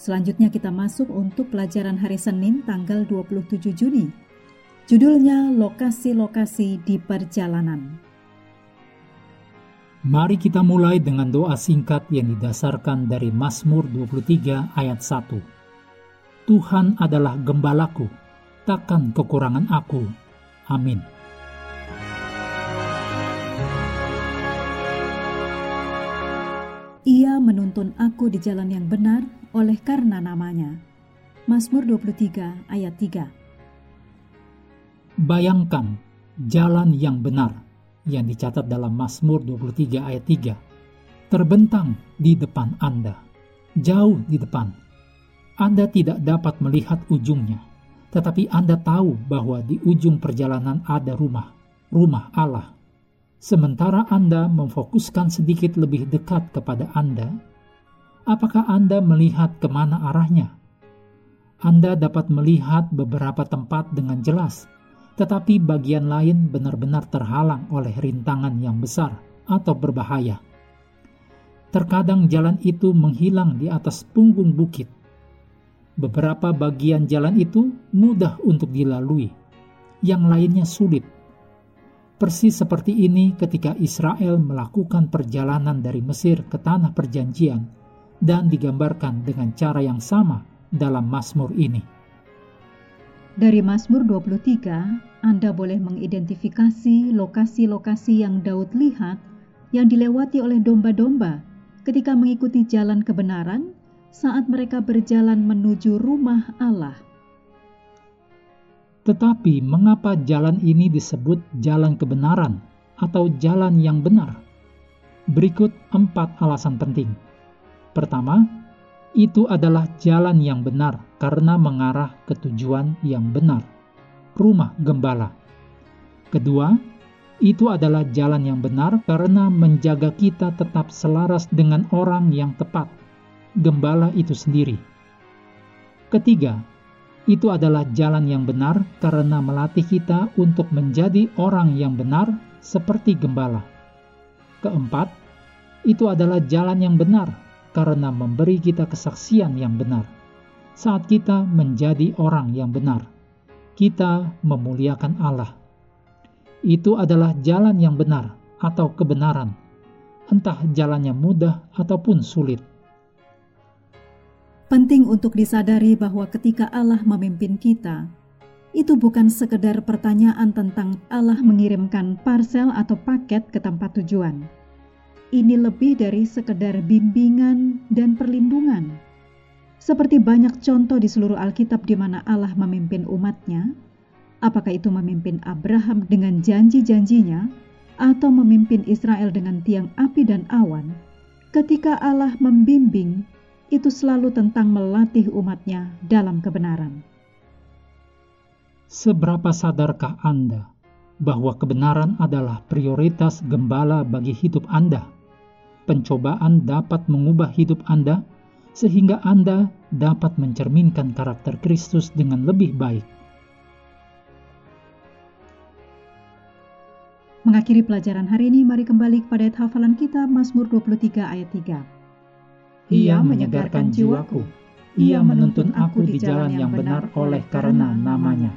Selanjutnya kita masuk untuk pelajaran hari Senin tanggal 27 Juni. Judulnya Lokasi-lokasi di Perjalanan. Mari kita mulai dengan doa singkat yang didasarkan dari Mazmur 23 ayat 1. Tuhan adalah gembalaku, takkan kekurangan aku. Amin. Ia menuntun aku di jalan yang benar oleh karena namanya. Mazmur 23 ayat 3 Bayangkan jalan yang benar yang dicatat dalam Mazmur 23 ayat 3 terbentang di depan Anda, jauh di depan. Anda tidak dapat melihat ujungnya, tetapi Anda tahu bahwa di ujung perjalanan ada rumah, rumah Allah. Sementara Anda memfokuskan sedikit lebih dekat kepada Anda, apakah Anda melihat ke mana arahnya? Anda dapat melihat beberapa tempat dengan jelas, tetapi bagian lain benar-benar terhalang oleh rintangan yang besar atau berbahaya. Terkadang jalan itu menghilang di atas punggung bukit. Beberapa bagian jalan itu mudah untuk dilalui, yang lainnya sulit. Persis seperti ini ketika Israel melakukan perjalanan dari Mesir ke tanah perjanjian dan digambarkan dengan cara yang sama dalam Mazmur ini. Dari Mazmur 23, anda boleh mengidentifikasi lokasi-lokasi yang Daud lihat yang dilewati oleh domba-domba ketika mengikuti jalan kebenaran saat mereka berjalan menuju rumah Allah. Tetapi mengapa jalan ini disebut jalan kebenaran atau jalan yang benar? Berikut empat alasan penting. Pertama, itu adalah jalan yang benar karena mengarah ke tujuan yang benar rumah gembala. Kedua, itu adalah jalan yang benar karena menjaga kita tetap selaras dengan orang yang tepat, gembala itu sendiri. Ketiga, itu adalah jalan yang benar karena melatih kita untuk menjadi orang yang benar seperti gembala. Keempat, itu adalah jalan yang benar karena memberi kita kesaksian yang benar saat kita menjadi orang yang benar kita memuliakan Allah. Itu adalah jalan yang benar atau kebenaran, entah jalannya mudah ataupun sulit. Penting untuk disadari bahwa ketika Allah memimpin kita, itu bukan sekedar pertanyaan tentang Allah mengirimkan parsel atau paket ke tempat tujuan. Ini lebih dari sekedar bimbingan dan perlindungan seperti banyak contoh di seluruh Alkitab di mana Allah memimpin umatnya, apakah itu memimpin Abraham dengan janji-janjinya atau memimpin Israel dengan tiang api dan awan, ketika Allah membimbing, itu selalu tentang melatih umatnya dalam kebenaran. Seberapa sadarkah Anda bahwa kebenaran adalah prioritas gembala bagi hidup Anda? Pencobaan dapat mengubah hidup Anda sehingga Anda dapat mencerminkan karakter Kristus dengan lebih baik. Mengakhiri pelajaran hari ini, mari kembali kepada ayat hafalan kita Mazmur 23 ayat 3. Ia menyegarkan jiwaku, ia menuntun aku di jalan yang benar oleh karena namanya.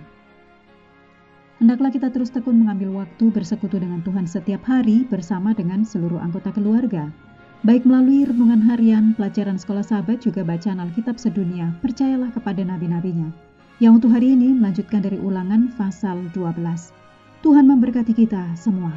Hendaklah kita terus tekun mengambil waktu bersekutu dengan Tuhan setiap hari bersama dengan seluruh anggota keluarga Baik melalui renungan harian, pelajaran sekolah sahabat, juga bacaan Alkitab sedunia, percayalah kepada nabi-nabinya. Yang untuk hari ini melanjutkan dari ulangan pasal 12. Tuhan memberkati kita semua.